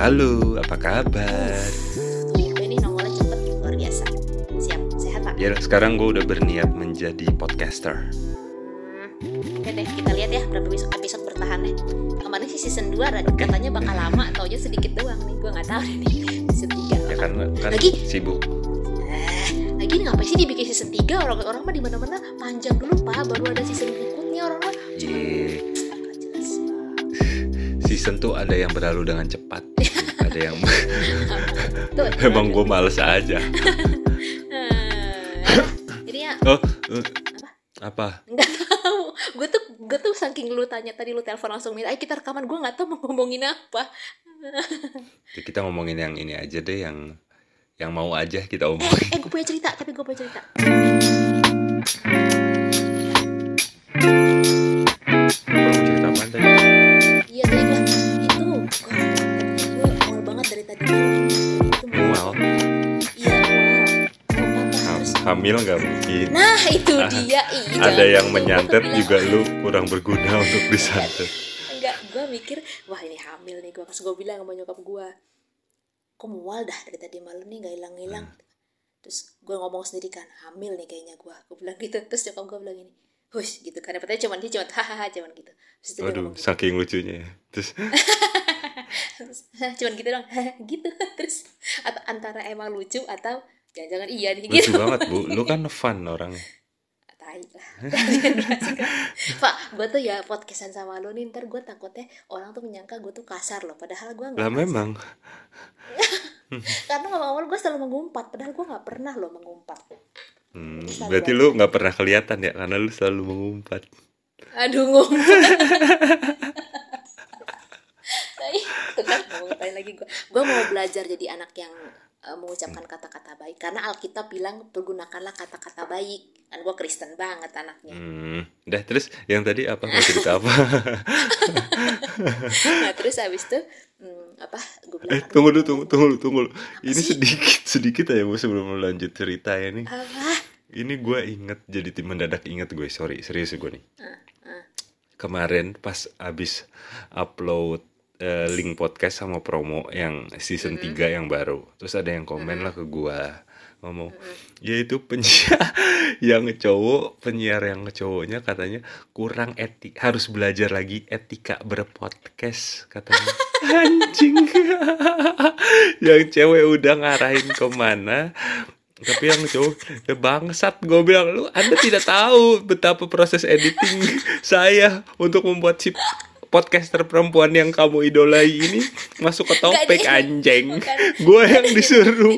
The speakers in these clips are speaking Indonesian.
halo, apa kabar? Gue ini nongolnya cepet, luar biasa. Siap, sehat pak? Ya, sekarang gue udah berniat menjadi podcaster. Hmm, Oke deh, kita lihat ya berapa episode, bertahannya. Kemarin sih season 2 katanya bakal lama, taunya sedikit doang nih. Gue nggak tahu nih season 3. Ya kan, kan Lagi? sibuk. Eh, lagi ngapain sih dibikin season 3? Orang-orang mah di mana-mana panjang dulu pak, baru ada season berikutnya orang-orang. Cuma Iya, nggak jelas. season tuh ada yang berlalu dengan cepat. Ada yang Tuh, emang gue males aja. Eh, Jadi ya Oh, eh, apa? nggak tahu gue tuh gue tuh saking lu tanya tadi lu telepon langsung minta ayo kita rekaman gue nggak tahu mau ngomongin apa Ya, kita ngomongin yang ini aja deh, yang yang mau aja kita eh omongin. eh gue punya cerita tapi gue punya cerita hamil nggak mungkin. nah itu Ah, dia. Ih, ada yang menyantet juga lu kurang berguna untuk disantet. enggak gue mikir wah ini hamil nih gue pas gue bilang sama nyokap gue kok mual dah dari tadi malam nih nggak hilang hilang terus gue ngomong sendiri kan hamil nih kayaknya gue gue bilang gitu. Terus nyokap gue bilang ini hush gitu kan. Padahal cuman dia cuman hahaha cuman gitu. Terus Waduh, gitu. saking lucunya ya. Terus? Terus, cuman gitu dong gitu terus atau antara emang lucu atau jangan-jangan iya nih lucu gitu. banget bu, lu kan fun orang. tai lah. Pak gue tuh ya podcastan sama lo nih ntar gue takutnya orang tuh menyangka gue tuh kasar loh padahal gue nggak Lah memang, karena ngomong-ngomong gue selalu mengumpat padahal gue nggak pernah loh mengumpat. Hmm, berarti lu nggak pernah kelihatan ya karena lu selalu mengumpat. aduh ngumpat. Kan ngomongin lagi gue gue mau belajar jadi anak yang eh, mengucapkan kata-kata baik karena Alkitab bilang pergunakanlah kata-kata baik kan gue Kristen banget anaknya Hmm, dah terus yang tadi apa mau cerita apa? nah terus habis itu hmm, apa gue bilang eh tunggu dulu, tunggu, tunggu, tunggu. Ini sih? sedikit, sedikit aja bu sebelum lu lanjut cerita ya nih. apa Ini gue inget jadi tim mendadak inget gue, sorry serius gue nih. Ah, ah. Kemarin pas abis upload eh, link podcast sama promo yang season 3 yang baru, terus ada yang komen lah ke gue ngomong, yaitu penyiar yang cowok penyiar yang cowoknya katanya kurang etik harus belajar lagi etika berpodcast katanya. Anjing. Yang cewek udah ngarahin ke mana tapi yang cowok ya bangsat gue bilang lu anda tidak tahu betapa proses editing saya untuk membuat si podcaster perempuan yang kamu idolai ini masuk ke topik anjing. Gue yang disuruh.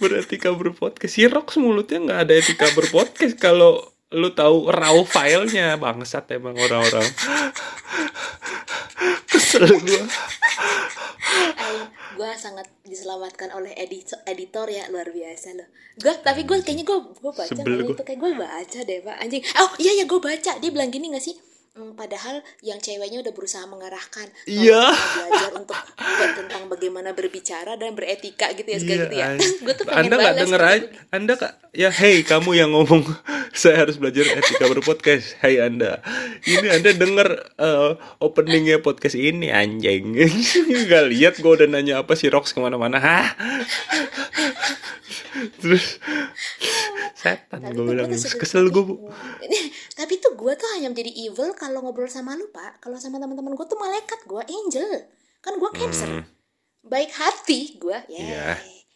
Beretika berpodcast si Rox mulutnya nggak ada etika berpodcast kalau lu tahu raw filenya. Bangsat emang orang-orang. Kesel gue gue sangat diselamatkan oleh editor editor ya. Luar biasa loh. Gue tapi gue kayaknya gue gue baca Sebel kali gua. itu. Kayak gue baca deh pak. Anjing. Oh iya ya gue baca. Dia bilang gini gak sih Hmm, padahal yang ceweknya udah berusaha mengarahkan. Iya. kita belajar untuk tentang bagaimana berbicara dan beretika gitu ya segala gitu ya. gue tuh pengen Anda nggak denger gitu. aja, Anda kak, ya hey kamu yang ngomong. Saya harus belajar etika berpodcast, hey Anda, ini Anda denger eh, openingnya podcast ini anjing, nggak lihat gue udah nanya apa si Rox ke mana-mana, hah? Terus setan gue bilang kesel gue bu. Tapi tuh gue tuh hanya menjadi evil kalau ngobrol sama lu pak. Kalau sama teman-teman gue tuh malaikat gue angel. Kan gue cancer. Hmm. baik hati gue ya Iya.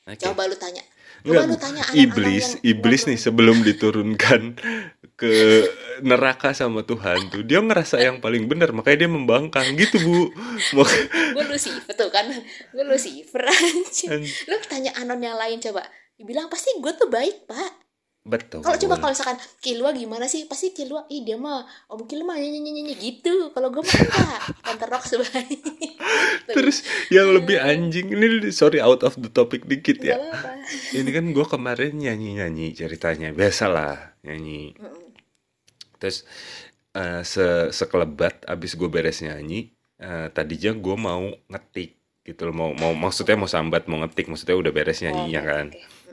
Oke. coba lu tanya. Coba Enggak, lu tanya anak-anak iblis, yang iblis nih sebelum diturunkan ke neraka sama Tuhan tuh dia ngerasa yang paling benar makanya dia membangkang gitu bu. Gue Lucifer tuh kan gue Lucifer An- lu tanya anon yang lain coba dibilang pasti gue tuh baik pak Betul. kalau coba kalau misalkan Kilua gimana sih pasti Kilua ih dia mah om Kilua mah nyanyi nyanyi nyanyi gitu kalau gue mah enggak Rock sebaik Terus yang lebih anjing ini sorry out of the topic dikit ya. Ini kan gue kemarin nyanyi-nyanyi ceritanya biasalah nyanyi. Terus eh, se sekelebat abis gue beres nyanyi, eh, tadinya gue mau ngetik gitu loh, mau mau maksudnya mau sambat mau ngetik, maksudnya udah beres nyanyinya Oh, oke, kan.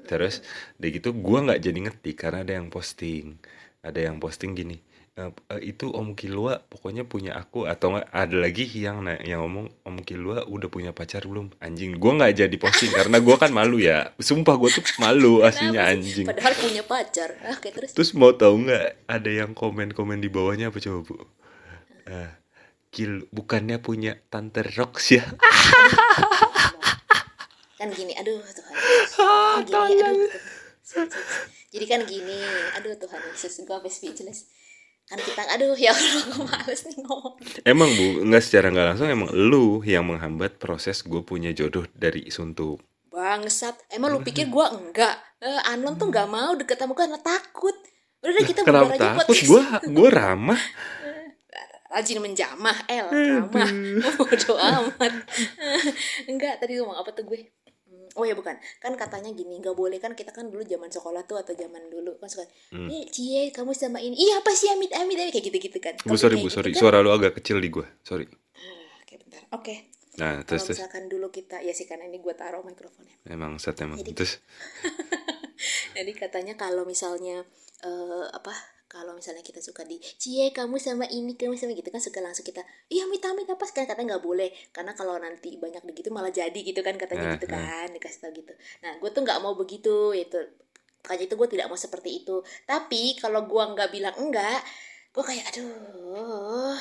Terus udah gitu gue nggak jadi ngetik karena ada yang posting, ada yang posting gini, "Eh, eh, itu Om Kilua pokoknya punya aku atau ada lagi yang na- yang ngomong Om Kilua udah punya pacar belum? Anjing gua nggak jadi posting karena gua kan malu ya. Sumpah gua tuh malu aslinya anjing. Padahal punya pacar. Ah kayak terus? Terus mau tahu nggak ada yang komen-komen di bawahnya apa coba bu? Eh, Kil bukannya punya tante Rox ya? Kan gini aduh Tuhan kan gini aduh Tuhan. jadi kan gini aduh Tuhan Yesus gue sampai speechless kan kita aduh ya Allah gue males nih ngomong. Emang bu nggak secara nggak langsung emang lu yang menghambat proses gue punya jodoh dari suntuk bangsat emang lu pikir gue enggak? Eh, Anon tuh nggak mau deket sama gue karena takut. Udah deh kita bubar aja takut? Podcast. gue gue ramah. Rajin menjamah el ramah. Bodo amat. Enggak tadi ngomong apa tuh gue oh ya bukan. Kan katanya gini nggak boleh. Kan kita kan dulu zaman sekolah tuh atau zaman dulu kan suka Hmm. eh cie kamu sama ini. Iya apa sih amit amit? Kayak gitu gitu kan. Bu Kalau sorry bu gitu sorry. kan- suara lu agak kecil di gue sorry. Ah, oke bentar. Oke. Nah kalau terus terus. misalkan dulu kita ya sih karena ini gue taruh mikrofonnya. Emang set emang. Jadi- terus? Jadi katanya kalau misalnya eh, apa kalau misalnya kita suka di cie kamu sama ini kamu sama gitu kan suka langsung kita iya amit amit apa? Kan katanya nggak boleh karena kalau nanti banyak begitu malah jadi gitu kan katanya gitu eh. kan dikasih tau gitu. Nah gue tuh nggak mau begitu itu makanya itu gue tidak mau seperti itu. Tapi kalau gue nggak bilang enggak gue kayak aduh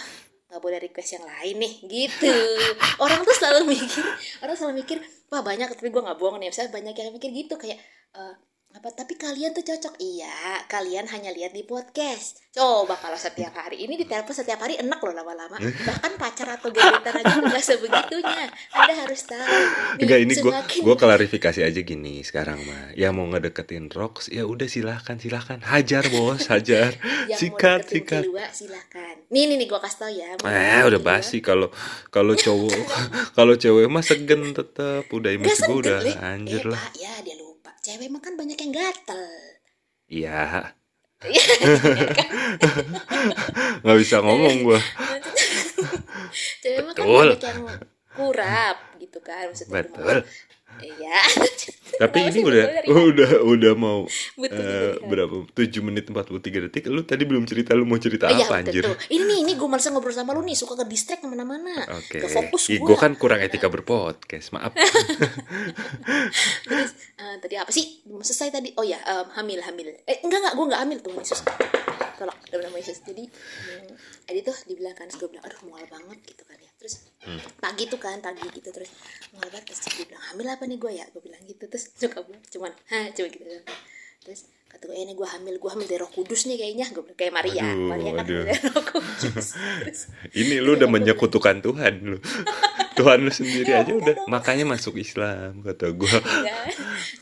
nggak boleh request yang lain nih gitu. Orang tuh selalu mikir orang selalu mikir wah banyak tapi gue nggak bohong nih. Misalnya banyak yang mikir gitu kayak eh, apa tapi kalian tuh cocok. Iya kalian hanya lihat di podcast. Coba kalau setiap hari ini ditelepon setiap hari enak loh lama-lama. Bahkan pacar atau gebetan aja nggak sebegitunya. Anda harus tahu Nih, Enggak ini gue semakin- gue klarifikasi aja gini sekarang mah yang mau ngedeketin Rox ya udah silahkan silahkan hajar bos hajar. Yang sikat sikat. Kilua, silahkan nih nih nih gue kasih tau ya Eh udah basi kalau kalau cowok kalau cewek mah segen tetep. Udah image gue udah anjir eh, lah. Ya dia lupa cewek mah kan banyak yang gatel. Iya. Nggak bisa ngomong gue cewek mah kan banyak yang kurap gitu kan maksudnya betul iya tapi ini udah udah udah mau Betul dari hati. berapa 7 menit 43 detik lu tadi belum cerita lu mau cerita Oh, iya, apa anjir betul. Ini nih, ini gue males ngobrol sama lu nih, suka ke distract ke mana-mana. Oke, Gak fokus Ih, gue. gue kan kurang etika berpodcast, maaf. Terus, eh, tadi apa sih? Belum selesai tadi. Oh ya, em, hamil, hamil. Eh, enggak, enggak, gue enggak hamil tuh, Yesus. Tolak, dalam nama Yesus. Jadi, hmm, Edi tuh dibilang kan, gue bilang, aduh mual banget gitu kan ya. Terus, pagi tuh kan, pagi gitu. Terus, mual banget. Terus dia bilang, hamil apa nih gue ya? Gue bilang gitu. Terus, suka gue, cuman, ha, cuma gitu. Terus, kata gue, eh ini gue hamil, gue hamil dari roh kudus nih kayaknya. Gue bilang, kayak Maria. Aduh, Maria kan aduh. dari roh kudus. Terus, Ini lu udah menyekutukan Tuhan lu. Tuhan lu sendiri aja udah. Makanya masuk Islam kata gue. ya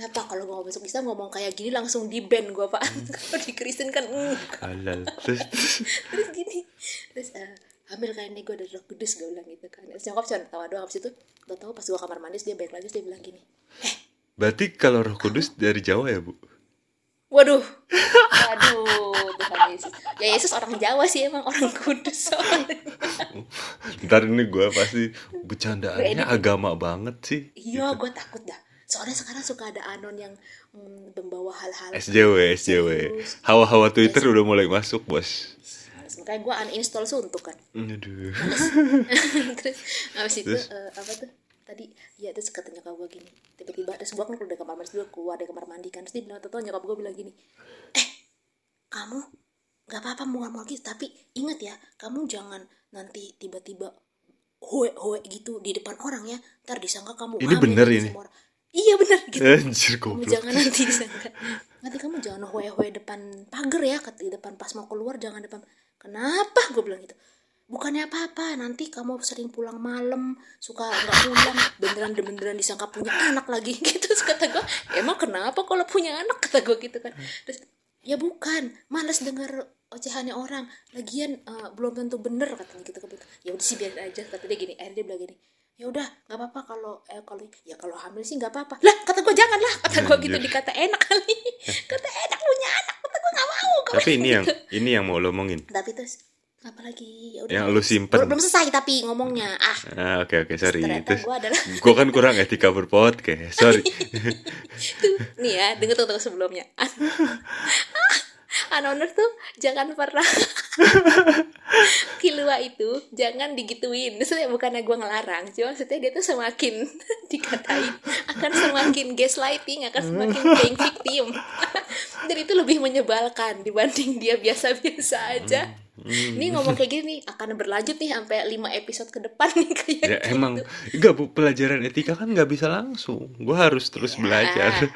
apa kalau gue masuk Islam ngomong kayak gini langsung di ban gue pak. Kalau di Kristen kan enggak Halal. Terus, terus. Gini. Terus eh, hamil kayak ini gue dari roh kudus gue bilang gitu kan. Terus nyokap cuma tawa doang abis itu gak tau pas gue kamar mandi dia balik lagi terus dia bilang gini berarti kalau Roh Kudus dari Jawa ya, Bu? Waduh. Waduh Tuhan Yesus. Ya Yesus orang Jawa sih emang orang kudus soalnya. Ntar ini gue pasti bercandaannya Ini- agama banget sih. iya gue takut dah. Soalnya sekarang suka ada anon yang mm, membawa hal-hal SJW, SJW. Hawa-hawa Twitter udah mulai masuk, Bos. makanya gue uninstall suntuk kan. Aduh. terus habis itu Terus? eh, apa tuh tadi ya terus kata nyokap gue gini. Tiba-tiba terus gue keluar dari kamar mandi gue keluar dari kamar mandi kan. Terus dia bilang tau nyokap gue bilang gini eh kamu nggak apa-apa mual-mual gitu tapi ingat ya kamu jangan nanti tiba-tiba hoe hoe gitu di depan orang ya. Ntar disangka kamu Ini bener ini? orang. iya bener gitu. Anjir kamu jangan nanti disangka. Nanti kamu jangan hoe hoe depan pagar ya di depan pas mau keluar jangan depan kenapa? gue bilang gitu bukannya apa-apa nanti kamu sering pulang malam suka nggak pulang beneran beneran disangka punya anak lagi gitu Terus kata gue emang kenapa kalau punya anak kata gue gitu kan. Terus ya bukan males denger ocehannya orang. Lagian eh, belum tentu bener katanya gitu kan ya udah sih biar aja kata dia gini. Akhirnya dia bilang gini ya udah nggak apa-apa kalau eh kalau ya kalau hamil sih nggak apa-apa. Lah kata gue jangan lah kata gue gitu dikata enak kali. Kata enak punya anak kata gue nggak mau Tapi ini yang gitu. ini yang mau lo omongin. tapi terus apa lagi ya udah Yang lu simpen. belum, selesai tapi ngomongnya ah Ah, oke oke sorry. ternyata Terus gue adalah gue kan kurang etika berpodcast. Sorry. tuh nih ya denger tuh, tuh sebelumnya Anonur tuh jangan pernah kilua itu jangan digituin maksudnya bukannya gue ngelarang cuma maksudnya dia tuh semakin dikatain akan semakin gaslighting akan semakin playing victim dan itu lebih menyebalkan dibanding dia biasa-biasa aja ini ngomong kayak gini nih akan berlanjut nih sampai 5 episode ke depan nih kayak ya gitu. emang. Enggak bu pelajaran etika kan nggak bisa langsung. Gue harus terus Ya. belajar. Oke,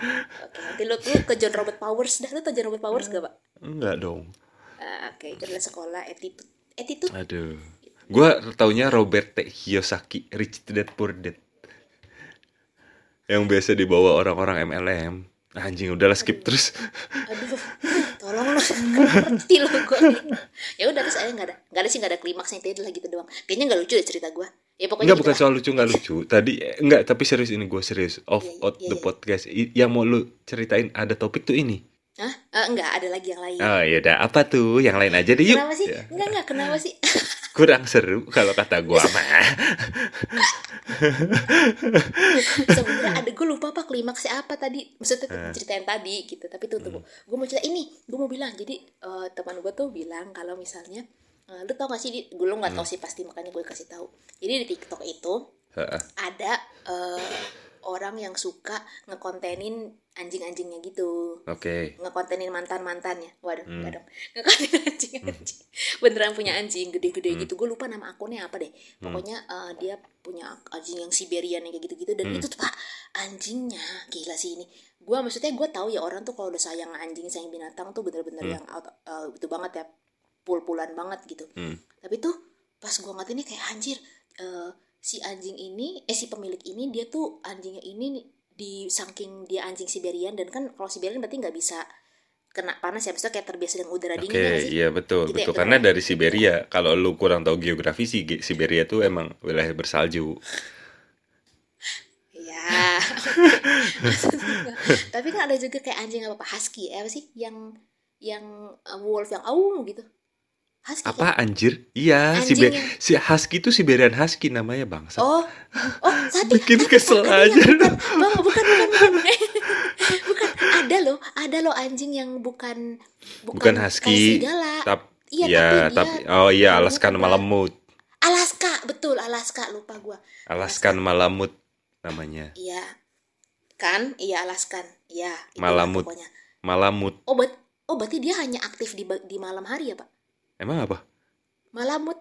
nanti lu tuh ke John Robert Powers. Dah lu tau John Robert Powers gak pak? enggak dong. Ah, Oke, itu adalah sekolah attitude. Attitude? Aduh. Gue taunya Robert T. Kiyosaki Rich Dad Poor Dad. Yang biasa dibawa orang-orang MLM anjing udahlah skip terus. Aduh tolong lo ngerti lo gue ya udah terus akhirnya nggak ada nggak ada sih nggak ada klimaksnya itu lah gitu doang. Kayaknya nggak lucu deh cerita gue ya pokoknya Enggak gitu bukan lah. soal lucu nggak lucu. Tadi eh, enggak tapi serius ini gue serius. Off Iya, iya, out iya, the iya. podcast. Yang mau lu ceritain ada topik tuh ini. Hah? Eh, enggak ada lagi yang lain. Oh ya udah. Apa tuh? Yang lain aja deh yuk. kenapa sih? Ya. enggak enggak kenapa sih kurang seru kalau kata gue mah. Sebenarnya ada gue lupa apa klimaksnya apa tadi. Maksudnya tuh Eh. cerita yang tadi gitu tapi tuh tuh gue mau cerita. Ini gue mau bilang jadi eh, teman gue tuh bilang kalau misalnya eh, lu tau gak sih di, gue lu nggak tau sih pasti makanya gue kasih tahu jadi di TikTok itu Heeh. ada eh, orang yang suka ngekontenin anjing-anjingnya gitu. Oke. Ngekontenin mantan mantannya waduh Hmm. enggak dong. Ngekontenin anjing anjing beneran punya anjing gede-gede gitu. Gue lupa nama akunnya apa deh. Pokoknya eh, dia punya anjing yang Siberian yang kayak gitu-gitu. Dan itu tuh pak anjingnya. Gila sih ini. Gue maksudnya gue tahu ya orang tuh kalau udah sayang anjing sayang binatang tuh bener-bener yang out, eh, itu banget ya. Pul-pulan banget gitu. Hmm. tapi tuh pas gue ngeliat ini kayak anjir eh, si anjing ini eh si pemilik ini dia tuh anjingnya ini di saking dia anjing Siberian dan kan kalau Siberian berarti nggak bisa kena panas ya maksudnya kayak terbiasa dengan udara dingin ya nggak sih iya betul, Gitu ya, betul. betul Karena ya? dari Siberia, kalau lu kurang tahu geografi sih, Siberia tuh emang wilayah bersalju. ya tapi kan ada juga kayak anjing apa apa husky eh, apa sih yang yang uh, wolf yang au gitu husky kan? Apa anjir? Iya, Sibe- yang- si husky itu Siberian husky namanya bangsa. Oh, oh tadi Bikin kesel tadi aja bukan, Bang, bukan, bukan, bukan, bukan. Ada loh, ada loh anjing yang bukan Bukan kayak husky, serigala. Tap, Iya, ya, tapi dia tapi oh iya, Alaskan. Malamut. Alaska, betul Alaska, lupa gua. Alaskan Malamut namanya. Iya. Kan? Iya Alaskan. Iya, Malamut. Malamut. Oh, bet oh berarti dia hanya aktif di di malam hari ya, Pak? Emang apa? Malamut.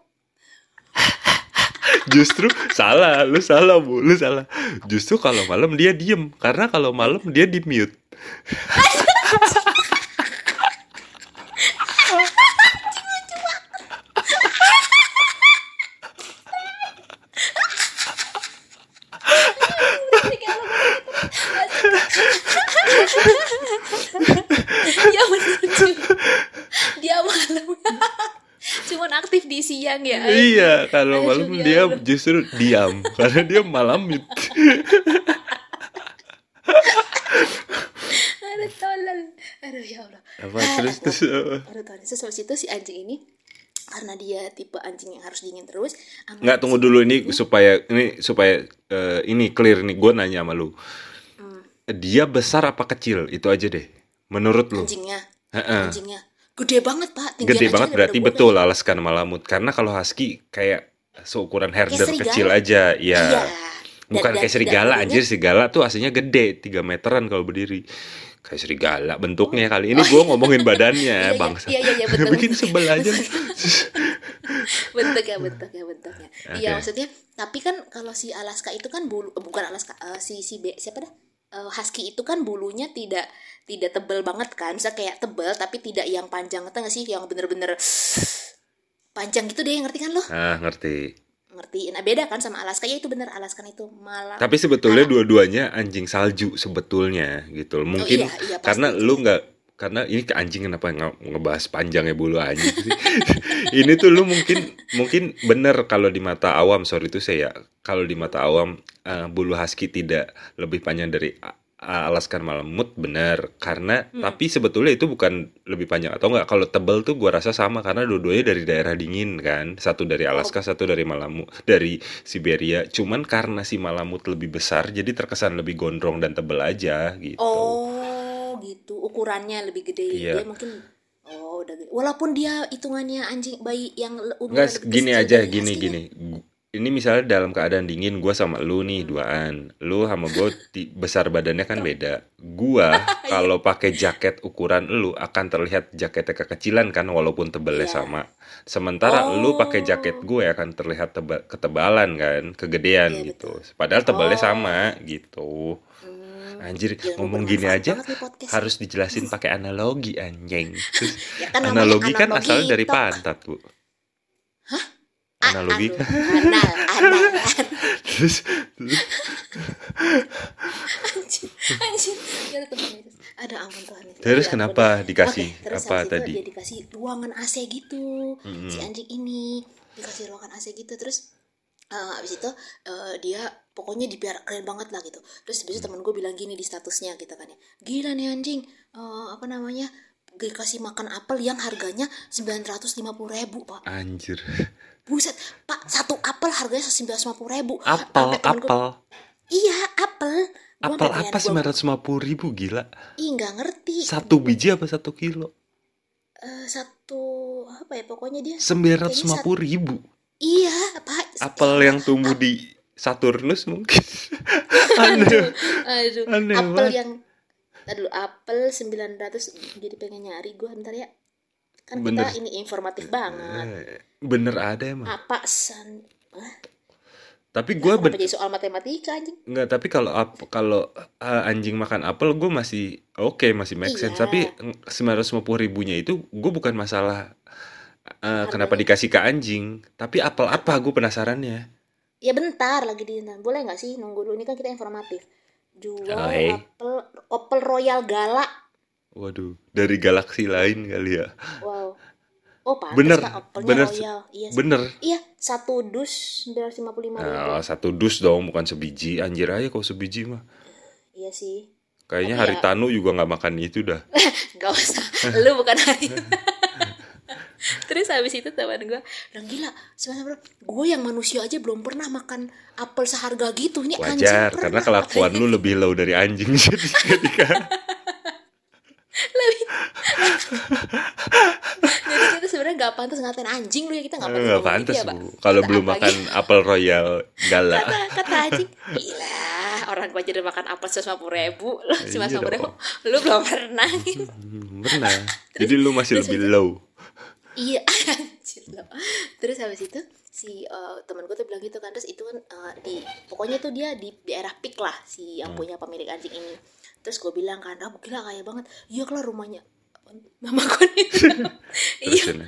Justru salah, lu salah bu, lu salah. Justru kalau malam dia diem, karena kalau malam dia di mute. ya bener juga. Dia malam. Cuman aktif di siang ya. Iya, kalau malam ya dia justru diam, karena dia malam mute. Aduh tolol. Aduh ya Allah. Apa Ah, terus terus? apa? Aduh tolol. Terus habis itu si anjing ini karena dia tipe anjing yang harus dingin terus. Nggak tunggu dulu ini supaya ini supaya eh, ini clear nih, gue nanya sama lu. Hmm, Dia besar apa kecil? Itu aja deh. Menurut lu? anjingnya. Heeh. Anjingnya. Gede banget, Pak. Tinggian Gede banget berarti betul Alaskan Malamut. Karena kalau husky kayak seukuran herder serigala. kecil aja, Iya. ya. Dan- Bukan dan- kayak dan serigala, bulunya- anjir serigala tuh aslinya gede, 3 meteran kalau berdiri. Kayak serigala bentuknya kali. Ini gue ngomongin badannya, Iya, iya, bangsa. iya, iya, iya, betul. Bikin sebel aja. bentuknya bentuknya bentuknya iya Oke. maksudnya tapi kan kalau si Alaska itu kan bulu eh, bukan Alaska eh, si si Be- siapa dah Eh, husky itu kan bulunya tidak tidak tebel banget kan bisa kayak tebel tapi tidak yang panjang ngerti nggak sih yang bener-bener panjang gitu deh ngerti kan lo Nah, ngerti. ngerti nah beda kan sama Alaska ya itu bener Alaskan itu malah Tapi sebetulnya dua-duanya anjing salju sebetulnya gitu. loh. Mungkin iya, iya, pasti. karena lu nggak karena ini ke anjing kenapa nge- ngebahas panjangnya bulu anjing sih? ini tuh lu mungkin mungkin bener kalau di mata awam sorry itu saya kalau di mata awam eh, bulu husky tidak lebih panjang dari a- Alaskan Malamut bener karena Hmm. tapi sebetulnya itu bukan lebih panjang atau enggak kalau tebel tuh gua rasa sama karena dua-duanya dari daerah dingin kan satu dari Oh. Alaska satu dari Malamut dari Siberia cuman karena si Malamut lebih besar jadi terkesan lebih gondrong dan tebel aja gitu oh gitu ukurannya lebih gede Iya. dia mungkin oh udah gede. walaupun dia hitungannya anjing bayi yang umuran gini aja, gini gini. Ini misalnya dalam keadaan dingin, gua sama lu nih duaan. Lu sama gue besar badannya kan beda. Gua Iya. kalau pakai jaket ukuran lu akan terlihat jaketnya kekecilan kan, walaupun tebalnya Iya. sama. Sementara lu pakai Oh. jaket gue akan terlihat teba- ketebalan kan, kegedean Iya, gitu. Padahal tebalnya Oh. sama gitu. Anjir, Gila, ngomong gini aja nih harus dijelasin pakai analogi anjing. Terus Ya kan analogi kan analogi asalnya dari tok. pantat, Bu. A- Analogi kan. anal anal Terus, ya itu ada ampun Tuhan Terus Ya kenapa dikasih? Oke, terus Apa tadi? dia dikasih ruangan AC gitu si anjing ini dikasih ruangan AC gitu terus eh abis itu eh, dia pokoknya dipiara keren banget lah gitu terus habis itu temen gue bilang gini di statusnya gitu kan ya gila nih anjing eh, apa namanya dikasih makan apel yang harganya 950.000 ribu pak anjir. buset pak satu apel harganya 950.000 ribu Apel, apel. iya apel Gua Apel apa pengen gua- 950 ribu gila? ih nggak ngerti Satu biji apa satu kilo? Eh, satu apa ya pokoknya dia 950 ribu. Iya pak Apel yang tumbuh di Saturnus mungkin. Aneh. aduh Aneh apel banget. yang Tadi dulu apel 900 jadi pengen nyari gue bentar ya kan Bener. kita ini informatif banget Eh, Bener ada emang. apa san Hah? Tapi gue Kenapa jadi soal matematika anjing Nggak, tapi kalau kalau uh, anjing makan apel gue masih oke masih make sense. Iya. Tapi sembilan ratus ribunya itu gue bukan masalah uh, kenapa dikasih ke anjing. Tapi apel apa gue penasarannya. ya bentar lagi di boleh nggak sih nunggu dulu ini kan kita informatif jual Oke. apel apel royal gala Waduh, dari galaksi lain kali ya. wow oh pantas Bener, apelnya bener. royal iya. Bener. iya satu dus 955 ribu Nah, satu dus dong, bukan sebiji. Anjir aja kalau sebiji mah. iya sih Kayaknya Tapi ya- Haritanu juga nggak makan itu dah. Gak usah, lu bukan hari. Terus habis itu teman gue bilang gila, sebenarnya gue yang manusia aja belum pernah makan apel seharga gitu. Ini anjing Wajar, pernah. karena kelakuan lu lebih low dari anjing. Jadi ketika Lebih. Jadi kita sebenarnya gak pantas ngatain anjing lu ya kita gak pantas. nggak pantas gitu ya. Kalau belum makan apel royal gala. kata, kata anjing, gila orang gue jadi makan apel seratus ribu, lu cuma Iya ribu, lu belum pernah gitu. Benar. Jadi lu masih lebih low. Iya, anjir loh. Terus habis itu si eh, teman gue tuh bilang gitu kan terus itu kan eh, di pokoknya tuh dia di daerah pik lah si Hmm. yang punya pemilik anjing ini. Terus gue bilang kan ah gila kaya banget. Iya kelar rumahnya. Nama gue nih. Iya. Ya.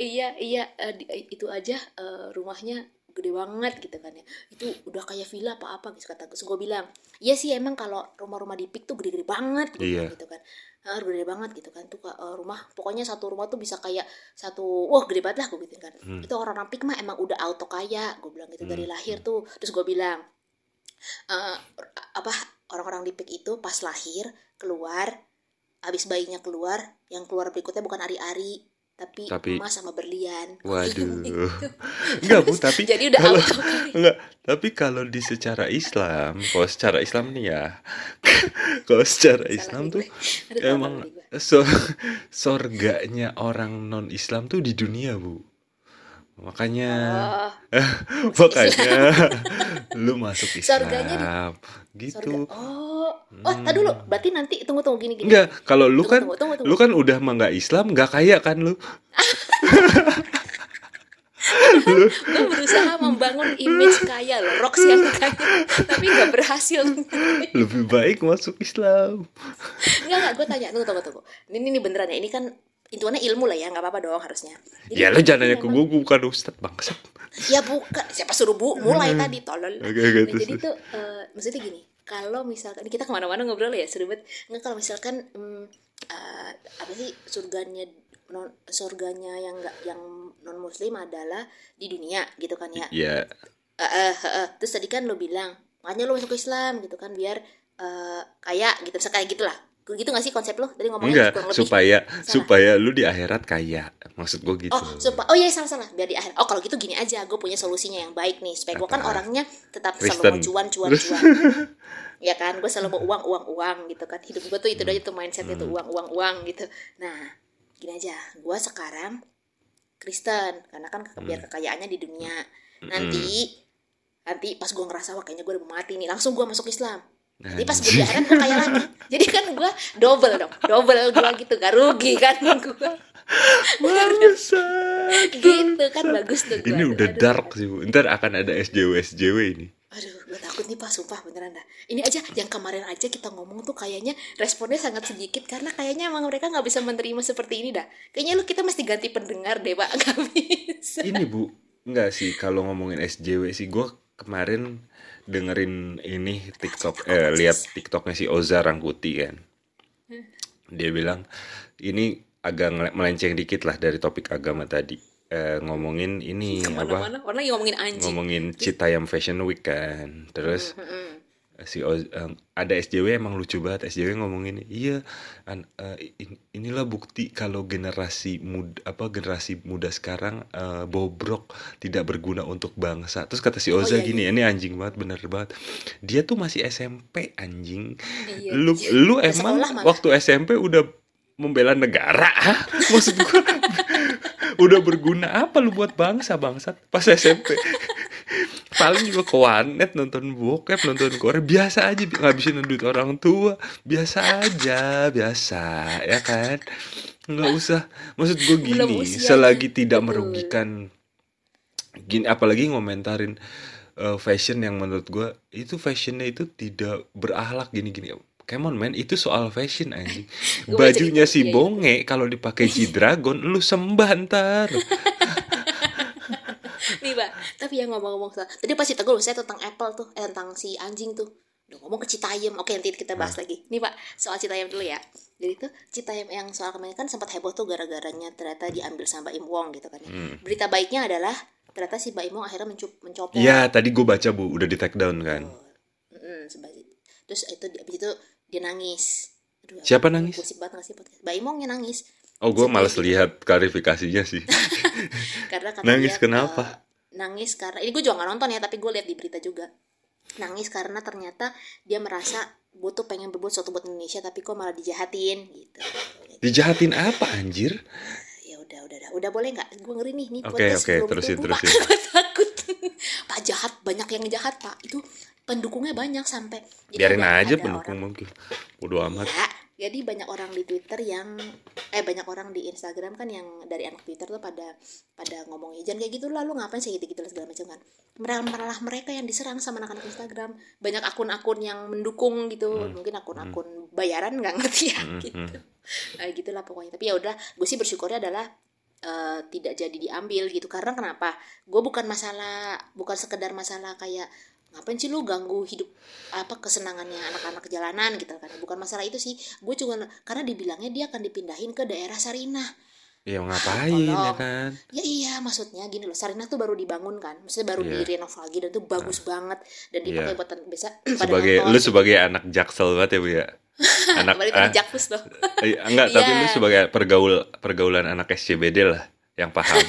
iya iya di- itu aja eh, rumahnya gede banget gitu kan ya. Itu udah kayak villa apa apa gitu kata gue bilang iya sih emang kalau rumah-rumah di pik tuh gede-gede banget gitu, Iya. gitu kan. Ah, gede banget gitu kan. Tuh eh, rumah pokoknya satu rumah tuh bisa kayak satu wah gede banget lah gue gitu kan. Hmm. itu orang-orang pik mah emang udah auto kaya gue bilang gitu dari lahir tuh. Terus gue bilang eh, apa orang-orang di pik itu pas lahir keluar habis bayinya keluar yang keluar berikutnya bukan ari-ari tapi, Tapi- emas sama berlian Waduh. Gitu. Enggak bu, tapi jadi udah kalau enggak, tapi kalau di secara Islam, kalau secara Islam nih ya, kalau secara Salah Islam tuh. Aduh, emang so, sorganya orang non Islam tuh di dunia bu. Makanya, oh makanya lu masuk Islam, Sorganya di- gitu. sorga oh oh tadi dulu. Berarti nanti tunggu tunggu gini gini. Enggak, kalau lu Tunggu, kan, tunggu, tunggu, tunggu. lu kan udah mah nggak Islam, nggak kaya kan lu? lu gue berusaha membangun image kaya loh Rox yang kaya. Tapi nggak berhasil. Lebih baik masuk Islam. Enggak enggak gue tanya. Tunggu tunggu tunggu. Ini ini beneran ya. Ini kan intinya ilmu lah ya. Nggak apa-apa dong harusnya. Jadi, Ya lu jangan nanya ke gue, gue bukan ustad bangsat. ya bukan. Siapa suruh bu? Mulai tadi tolol. Oke, oke, Nah, jadi tuh eh, maksudnya gini kalau misalkan kita ke mana-mana ngobrol ya seru banget. Nggak kalau misalkan hmm, eh, apa sih surganya non surganya yang enggak yang non muslim adalah di dunia gitu kan ya. Ya, Eh, eh, eh, eh. terus tadi kan lo bilang makanya lo masuk ke Islam gitu kan biar eh, kaya gitu. Misalnya kayak gitulah gitu gak sih konsep lo tadi ngomongnya enggak lebih supaya Salah. supaya lu di akhirat kaya. Maksud gue gitu. Oh, supaya oh iya salah salah biar di akhir. Oh kalau gitu gini aja, gue punya solusinya yang baik nih. Supaya gue kan orangnya tetap Kristen. selalu mau cuan cuan cuan. ya kan, gue selalu mau uang uang uang gitu kan. Hidup gue tuh itu aja tuh mindsetnya tuh uang uang uang gitu. Nah, gini aja gue sekarang Kristen karena kan ke- biar kekayaannya di dunia nanti nanti pas gue ngerasa wah kayaknya gue udah mau mati nih langsung gue masuk Islam nanti pas gue akhirat gue kaya lagi jadi kan gue double dong double gue gitu gak rugi kan gue Bangsat. gitu kan bagus tuh gua. Ini udah Aduh, dark sih, Bu. Ntar akan ada SJW SJW ini. Aduh, gue takut nih pak, sumpah beneran dah. Ini aja yang kemarin aja kita ngomong tuh kayaknya responnya sangat sedikit karena kayaknya emang mereka nggak bisa menerima seperti ini dah. Kayaknya lu kita mesti ganti pendengar deh pak, nggak bisa. Ini Bu, enggak sih kalau ngomongin SJW sih gua kemarin dengerin ini TikTok eh lihat TikToknya si Oza Rangkuti kan. Dia bilang ini agak melenceng dikit lah dari topik agama tadi. Eh, ngomongin ini apa? Ke mana-mana, orang lagi ngomongin anjing. Ngomongin Citayam Fashion Week kan. Terus Mm-mm. Si Oz, em, ada SJW emang lucu banget. SJW ngomongin iya an- eh, in- inilah bukti kalau generasi muda apa generasi muda sekarang eh, bobrok tidak berguna untuk bangsa. Terus kata si Oza iya, gini ini anjing banget bener banget. Dia tuh masih SMP anjing. Iya, lu iya. lu emang waktu SMP udah membela negara maksud gua udah berguna apa lu buat bangsa bangsat? Pas SMP paling juga ke warnet nonton bokep nonton Korea biasa aja ngabisin duit orang tua. Biasa aja biasa ya kan? Nggak usah. Maksud gue gini selagi tidak merugikan gini apalagi ngomentarin eh, fashion yang menurut gue itu fashionnya itu tidak berakhlak gini-gini. Come on man, itu soal fashion anjing. Bajunya si. Bonge kalau dipakai G-Dragon lu sembah ntar. Nih pak, tapi yang ngomong-ngomong soal tadi pas cerita gue saya tentang Apple tuh, eh, tentang si anjing tuh. Udah ngomong ke Citayam, oke nanti kita bahas lagi. Nih pak, soal Citayam dulu ya. Jadi tuh Citayam yang soal kemarin kan sempat heboh tuh gara-garanya ternyata diambil sama Mbak Im Wong gitu kan ya. Berita baiknya adalah ternyata si Mbak Im Wong akhirnya mencup, mencopot. Iya, tadi gue baca bu, udah di take down kan. Sebagai terus itu abis itu dia nangis. Aduh, Siapa nangis? Gosip banget nggak sih podcast. Mbak Im Wongnya nangis. Oh, gue males lihat klarifikasinya sih. karena Nangis kenapa? eh, nangis karena ini gue juga gak nonton ya tapi gue lihat di berita juga nangis karena ternyata dia merasa gue tuh pengen berbuat sesuatu buat Indonesia tapi kok malah dijahatin gitu Dijahatin apa anjir? ya udah udah udah udah boleh nggak gue ngeri nih nih Oke, oke, belum terusin, tumbuh, terusin. Pak. Takut pak jahat banyak yang jahat pak itu pendukungnya banyak sampai Biarin aja pendukung orang- mungkin. Bodo amat. Ya, jadi banyak orang di Twitter yang eh banyak orang di Instagram kan yang dari anak Twitter tuh pada pada ngomong ya jangan kayak gitu lah lu ngapain sih gitu gitu segala macam kan. Malah malah mereka yang diserang sama anak-anak Instagram. Banyak akun-akun yang mendukung gitu. Mungkin akun-akun bayaran nggak ngerti ya gitu. nah, gitulah pokoknya. Tapi ya udah gue sih bersyukurnya adalah eh, tidak jadi diambil gitu. Karena kenapa? Gue bukan masalah bukan sekedar masalah kayak ngapain sih lu ganggu hidup apa kesenangannya anak-anak jalanan gitu kan bukan masalah itu sih gue juga karena dibilangnya dia akan dipindahin ke daerah Sarinah Ya ngapain ya Tolong. kan? ya iya maksudnya gini loh Sarinah tuh baru dibangun kan maksudnya baru Iya. direnov lagi dan tuh bagus banget dan dipakai Iya. buat biasa Sebagai nonton. lu sebagai anak jaksel banget ya bu ya. Anak Balik ah, Jakpus loh eh, enggak, tapi Iya. lu sebagai pergaul pergaulan anak SCBD lah yang paham.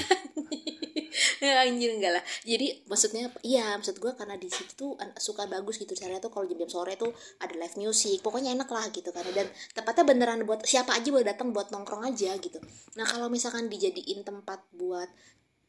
anjir enggak lah. Jadi maksudnya iya maksud gue karena di situ tuh suka bagus gitu caranya tuh kalau jam-jam sore tuh ada live music pokoknya enak lah gitu kan. Dan tempatnya beneran buat siapa aja boleh datang buat nongkrong aja gitu. Nah kalau misalkan dijadiin tempat buat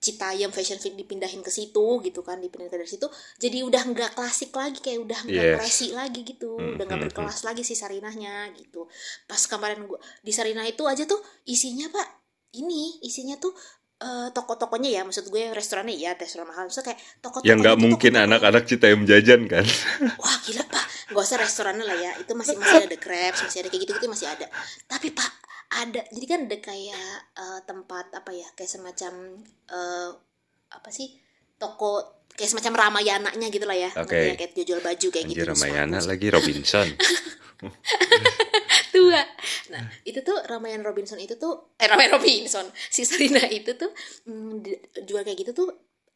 Citayam Fashion Week dipindahin ke situ gitu kan dipindahin ke dari situ jadi udah nggak klasik lagi kayak udah nggak Yes. classy lagi gitu. Hmm, udah nggak hmm, berkelas lagi si Sarinahnya gitu. Pas kemarin gua di Sarinah itu aja tuh isinya pak ini isinya tuh eh, toko-tokonya ya maksud gue restorannya ya restoran mahal. Maksudnya kayak toko-toko yang nggak mungkin anak-anak Citayam jajan kan. wah gila pak. Nggak usah restorannya lah ya. Itu masih masih ada crepes masih ada kayak gitu gitu masih ada. Tapi pak ada. Jadi kan ada kayak eh, tempat apa ya kayak semacam eh, apa sih toko kayak semacam Ramayananya gitu lah ya ya? kayak jual baju kayak Anjir gitu Ramayana sepatu, lagi Robinson. tua nah itu tuh Ramayan Robinson itu tuh eh Ramayan Robinson si Sarina itu tuh mm, jual kayak gitu tuh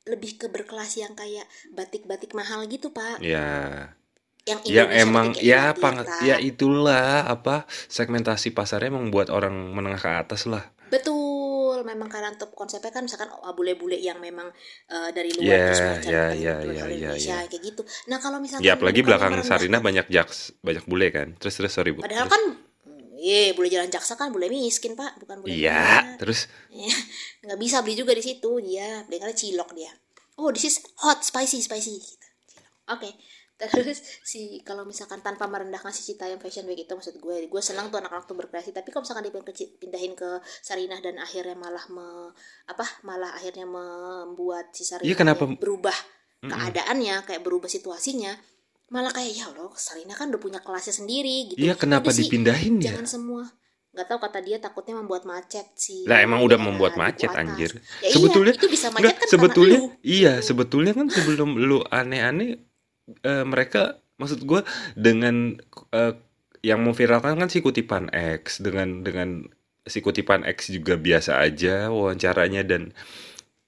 lebih ke berkelas yang kayak batik-batik mahal gitu pak ya. yang Yang Indonesia emang ya India, pang, ya itulah apa segmentasi pasarnya emang buat orang menengah ke atas lah. betul memang karena untuk konsepnya kan misalkan oh, bule-bule yang memang eh, dari luar Ya, terus macam kan, ya, ke ya, Indonesia ya. kayak gitu nah kalau misalkan Ya apalagi belakang Sarinah datang- banyak jaks banyak bule kan. Terus terus sorry bu. padahal Terus. kan Iya, boleh jalan jaksa kan, boleh miskin pak, bukan boleh iya terus Iya, nggak bisa beli juga di situ dia, beli karena cilok dia. Oh, this is hot, spicy, spicy. Gitu. Oke, terus si kalau misalkan tanpa merendahkan si Citayam Fashion Week itu maksud gue, gue senang tuh anak-anak tuh berkreasi. Tapi kalau misalkan dipindahin ke, Sarinah dan akhirnya malah me, apa, malah akhirnya membuat si Sarinah Iya, kenapa- berubah keadaannya, kayak berubah situasinya, malah kayak ya Allah, Sarinah kan udah punya kelasnya sendiri gitu. iya kenapa sih, dipindahin ya jangan semua nggak tahu kata dia takutnya membuat macet sih lah emang udah membuat macet atas. anjir ya sebetulnya iya, itu bisa macet Nggak, kan sebetulnya iya sebetulnya kan sebelum lu aneh-aneh eh, mereka maksud gue dengan eh, yang memviralkan kan si kutipan X dengan dengan si kutipan X juga biasa aja wawancaranya dan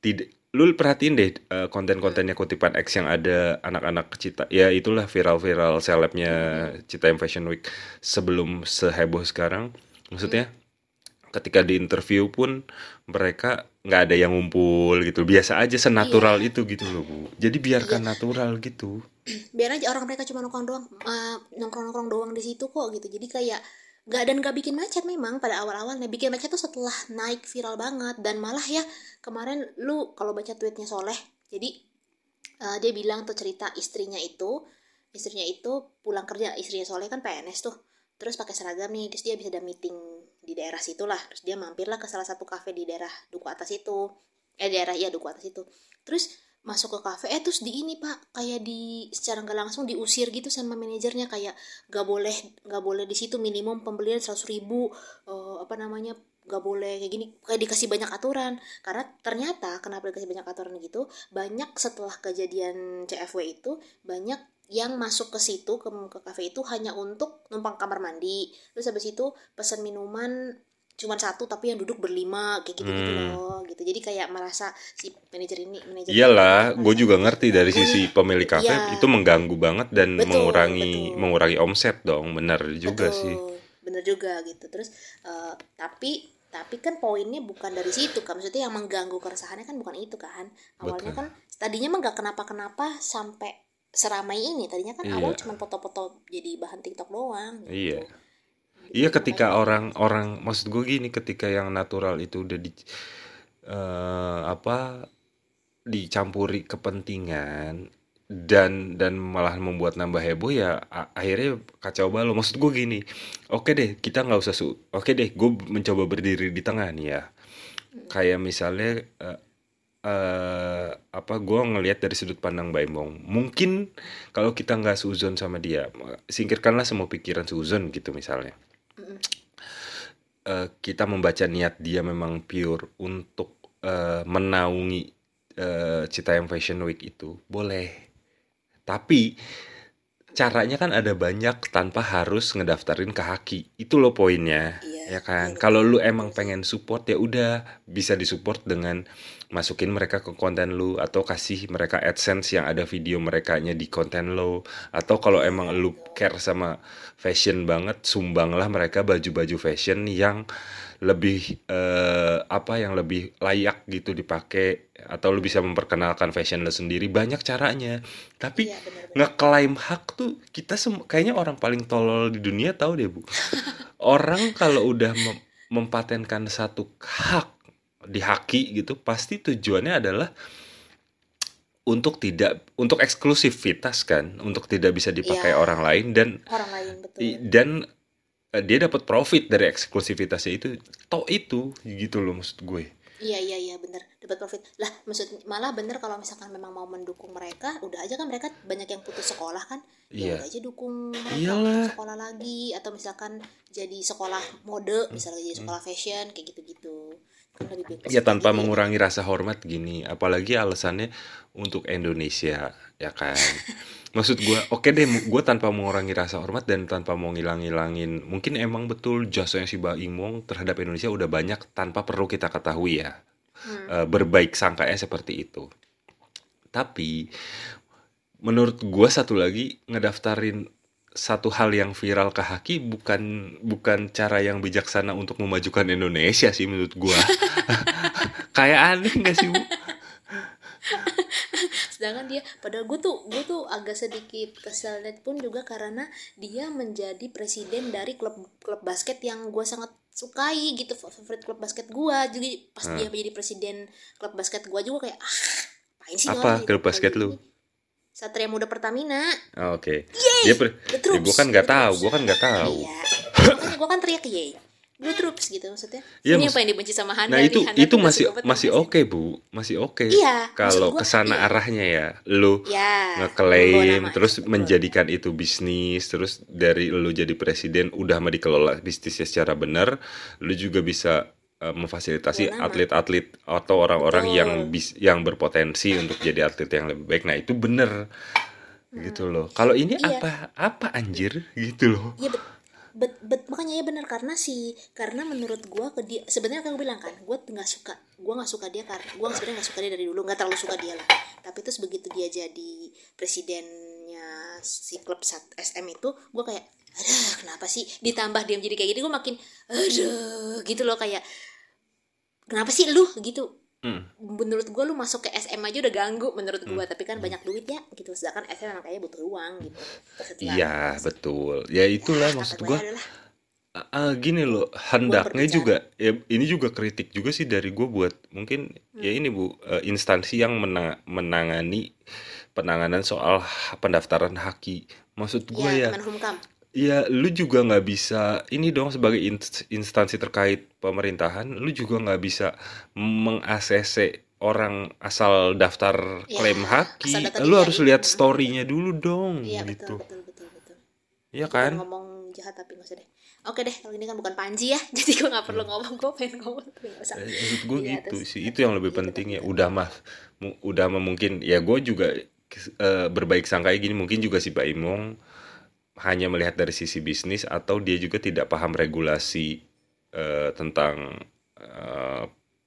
tidak lu perhatiin deh eh, konten-kontennya kutipan X yang ada anak-anak cita ya itulah viral-viral selebnya Cita Fashion Week sebelum seheboh sekarang. Maksudnya ketika di interview pun mereka nggak ada yang ngumpul gitu. Biasa aja senatural itu gitu loh bu. Jadi biarkan natural gitu. Biar aja orang mereka cuma nongkrong doang eh, nongkrong-nongkrong doang di situ kok gitu. Jadi kayak nggak dan nggak bikin macet memang pada awal-awalnya. Bikin macet tuh setelah naik viral banget. Dan malah ya kemarin lu kalau baca tweetnya Soleh jadi eh, dia bilang tuh cerita istrinya itu istrinya itu pulang kerja istrinya Soleh kan PNS tuh. Terus pakai seragam nih terus dia bisa ada meeting di daerah situ lah terus dia mampirlah ke salah satu kafe di daerah duku atas itu. Eh daerah iya duku atas itu. Terus masuk ke kafe eh terus di ini pak kayak di secara nggak langsung diusir gitu sama manajernya. Kayak gak boleh nggak boleh di situ minimum pembelian seratus ribu eh, apa namanya gak boleh kayak gini. Kayak dikasih banyak aturan. Karena ternyata kenapa dikasih banyak aturan gitu? Banyak setelah kejadian CFW itu banyak yang masuk ke situ ke ke kafe itu hanya untuk numpang kamar mandi terus habis itu pesan minuman cuma satu tapi yang duduk berlima kayak gitu gitu Hmm. loh gitu jadi kayak merasa si manajer ini manajer iyalah gue juga ngerti dari sisi pemilik kafe Iya. itu mengganggu banget dan Betul, mengurangi betul. mengurangi omset dong benar juga Betul, sih bener juga gitu terus eh, tapi tapi kan poinnya bukan dari situ kan maksudnya yang mengganggu keresahannya kan bukan itu kan awalnya Betul. kan tadinya mah gak kenapa-kenapa sampai seramai ini tadinya kan Iya. awal cuma foto-foto jadi bahan TikTok doang gitu. Iya. Iya ketika orang-orang maksud gue gini ketika yang natural itu udah di eh, apa dicampuri kepentingan dan dan malah membuat nambah heboh ya akhirnya kacau balau maksud gue gini oke deh kita nggak usah su oke deh gue mencoba berdiri di tengah nih ya kayak misalnya eh, eh, apa gue ngelihat dari sudut pandang Mbak Embong mungkin kalau kita nggak suzon sama dia singkirkanlah semua pikiran suzon gitu misalnya. Eh, kita membaca niat dia memang pure untuk eh, menaungi eh, Citayam Fashion Week itu boleh. Tapi caranya kan ada banyak tanpa harus ngedaftarin ke Haki. Itu loh poinnya Iya, ya kan? iya, kalau lu emang pengen support ya udah bisa disupport dengan masukin mereka ke konten lu atau kasih mereka AdSense yang ada video merekanya di konten lo. Atau kalau emang lu care sama fashion banget sumbanglah mereka baju-baju fashion yang lebih eh, apa yang lebih layak gitu dipakai atau lu bisa memperkenalkan fashion lo sendiri. Banyak caranya. Tapi Iya, ngeklaim hak tuh kita kayaknya orang paling tolol di dunia tahu deh bu. Orang kalau udah mem- mempatenkan satu hak di haki gitu pasti tujuannya adalah untuk tidak untuk eksklusivitas kan untuk tidak bisa dipakai Iya. orang lain dan orang lain betul dan eh, dia dapat profit dari eksklusivitasnya itu toh itu gitu loh maksud gue Iya iya iya bener dapat profit lah maksud malah bener kalau misalkan memang mau mendukung mereka udah aja kan mereka banyak yang putus sekolah kan Iya. ya udah aja dukung mereka Iyalah. untuk sekolah lagi atau misalkan jadi sekolah mode misalnya jadi sekolah fashion kayak gitu-gitu kan lebih Ya tanpa mengurangi rasa hormat gini, apalagi alasannya untuk Indonesia, ya kan? Maksud gua, oke deh, gue tanpa mengurangi rasa hormat dan tanpa mau ngilang-ngilangin, mungkin emang betul jasanya si Baimong terhadap Indonesia udah banyak tanpa perlu kita ketahui ya, hmm, Eh, berbaik sangkanya seperti itu. Tapi menurut gua satu lagi ngedaftarin satu hal yang viral ke Haki bukan bukan cara yang bijaksana untuk memajukan Indonesia sih menurut gua. Kayak aneh gak sih bu? sedangkan dia padahal gue tuh gue tuh agak sedikit keselnya pun juga karena dia menjadi presiden dari klub klub basket yang gue sangat sukai gitu favorit klub basket gue jadi pas Hmm. dia menjadi presiden klub basket gue juga kayak ah sih Apa orang gitu, klub basket lu? Satria Muda Pertamina Oh, Oke. Dia per- The ya, gue kan nggak tahu, gue kan nggak tahu. iya makanya gue kan teriak ye Blue Troops gitu maksudnya Iya, ini maksud- apa yang dibenci sama Handa Nah itu nih? Handa itu masih masih oke bu, masih oke. Iya, Kalau ke sana iya. arahnya ya, lu ya ngeklaim terus betul. menjadikan itu bisnis terus dari lu jadi presiden udah mah dikelola bisnisnya secara benar lu juga bisa eh, memfasilitasi nama. atlet-atlet atau orang-orang yang bis yang berpotensi untuk jadi atlet yang lebih baik. Nah itu bener. Gitu loh. Kalau ini Iya. apa? Apa anjir? Gitu loh. Iya bet, bet, bet- makanya ya benar karena si karena menurut gua ke dia sebenarnya kan gue bilang kan gue nggak suka gue nggak suka dia karena gue sebenarnya nggak suka dia dari dulu. Nggak terlalu suka dia lah. Tapi terus begitu dia jadi presidennya si klub sat- SM itu gue kayak aduh kenapa sih ditambah dia menjadi kayak gini? Gue makin aduh gitu loh. Kayak kenapa sih lu gitu Hmm. menurut gue lu masuk ke SM aja udah ganggu menurut gue tapi kan banyak duit ya gitu sedangkan SM emang kayaknya butuh uang gitu iya betul ya itulah kata maksud gue gua adalah, Ah, gini loh, hendaknya juga ya ini juga kritik juga sih dari gue buat mungkin ya Hmm. ini Bu eh, instansi yang mena- menangani penanganan soal pendaftaran haki. Maksud gue ya, ya, Kemenhumkam. Ya lu juga nggak bisa ini dong sebagai ins- instansi terkait pemerintahan, lu juga nggak bisa meng-ACC orang asal daftar Ya, klaim haki. Lu harus lihat story-nya dulu dong Iya gitu. betul betul betul betul. Iya kan? ngomong jahat tapi nggak usah deh. Oke deh kalau ini kan bukan Panji ya, jadi gue nggak perlu ngomong gue pengen ngomong tapi nggak usah. Eh, maksud gue Iya, gitu terus- sih itu yang lebih gitu, penting ya udah mah udah mah mungkin ya gue juga eh, berbaik sangka gini mungkin juga si Pak Imong hanya melihat dari sisi bisnis atau dia juga tidak paham regulasi eh, tentang eh,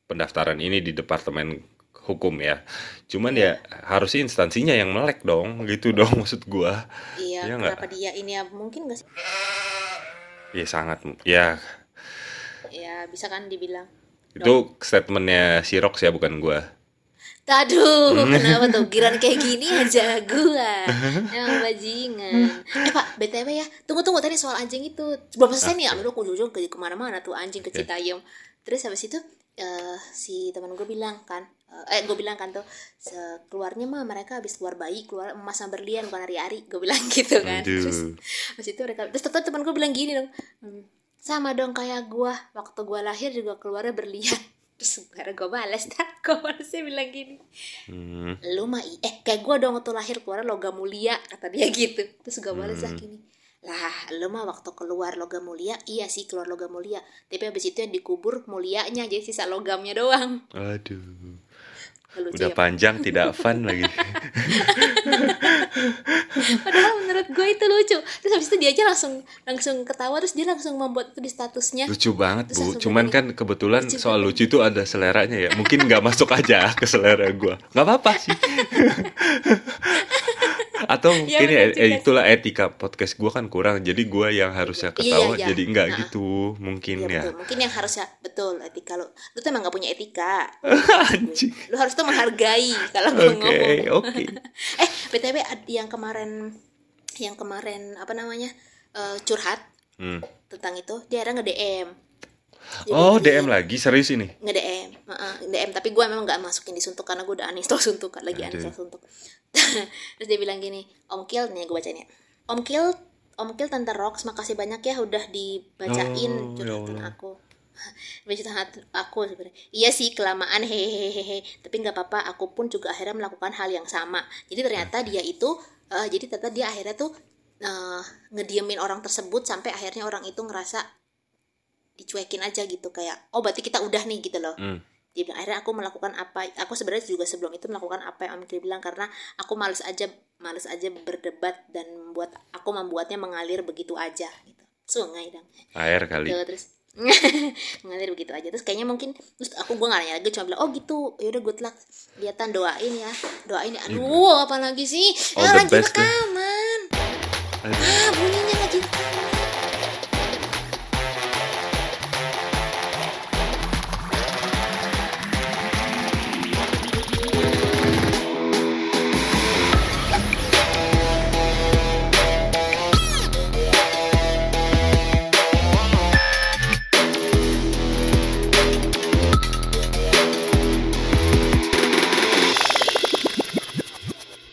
pendaftaran ini di departemen hukum ya cuman ya harusnya instansinya yang melek dong gitu dong maksud gue Iya, Iya nggak? kenapa dia ini ya mungkin nggak sih? ya sangat ya Ya bisa kan dibilang. itu statementnya si Rox ya bukan gue Aduh, kenapa tuh giran kayak gini aja gua yang bajingan. Eh pak, btw ya, tunggu tunggu tadi soal anjing itu belum selesai nih. Aduh, aku ujung ke ke mana-mana tuh anjing ke Citayam. Terus habis itu eh, si teman gue bilang kan, eh gue bilang kan tuh keluarnya mah mereka habis keluar bayi keluar emas sama berlian bukan hari-hari gue bilang gitu kan. Aduh. Terus habis itu mereka terus teman gue bilang gini dong, "Hmm, sama dong kayak gua waktu gua lahir juga keluarnya berlian. Terus karena gue balas dah, gue balasnya bilang gini. Hmm, lu mah eh kayak gue dong waktu lahir keluar logam mulia kata dia gitu. Terus gue balas lah gini. Lah lu mah waktu keluar logam mulia iya sih keluar logam mulia. Tapi habis itu yang dikubur mulianya jadi sisa logamnya doang. Aduh lucu udah ya. panjang tidak fun lagi. Padahal menurut gue itu lucu. Terus habis itu dia aja langsung langsung ketawa terus dia langsung membuat itu di statusnya. Lucu banget Terus bu. cuman kan kebetulan Lucu soal lucu itu ada seleranya ya. Mungkin nggak masuk aja ke selera gua. Nggak apa-apa sih atau mungkin ya, juga itulah etika podcast gua kan kurang jadi gua yang harusnya Iya, ketawa iya. jadi nggak Nah. gitu mungkin Iya ya. betul. Mungkin yang harusnya betul etika lu lu tuh emang gak punya etika. Anjing. Lu harus tuh menghargai kalau gue oke ngomong. oke. Eh btw yang kemarin yang kemarin apa namanya eh, curhat Hmm. tentang itu dia ada nge DM oh DM lagi? Serius ini? Nge DM DM tapi gue memang nggak masukin di suntuk karena gue udah uninstall suntuk lagi Aduh. uninstall suntuk. Terus dia bilang gini Om Kil nih gue bacain ya Om Kil Om Kil Tante Rox makasih banyak ya udah dibacain Oh, ya curhatan aku. Curhatan aku sebenarnya. Iya sih kelamaan hehehe tapi nggak apa-apa aku pun juga akhirnya melakukan hal yang sama. Jadi ternyata dia itu eh, jadi ternyata dia akhirnya tuh eh, ngediemin orang tersebut sampai akhirnya orang itu ngerasa dicuekin aja gitu kayak oh berarti kita udah nih gitu loh. Hmm. dia bilang akhirnya aku melakukan apa aku sebenarnya juga sebelum itu melakukan apa yang Om Kil bilang karena aku males aja males aja berdebat dan membuat aku membuatnya mengalir begitu aja gitu. Sungai dong. Air kali. Tuh, terus mengalir begitu aja. Terus kayaknya mungkin terus aku gue nggak nanya lagi cuma bilang oh gitu. Yaudah good luck. Kelihatan doain ya. Doain ya. Aduh apa lagi sih? Ah, the lagi best deh. rekaman Aduh.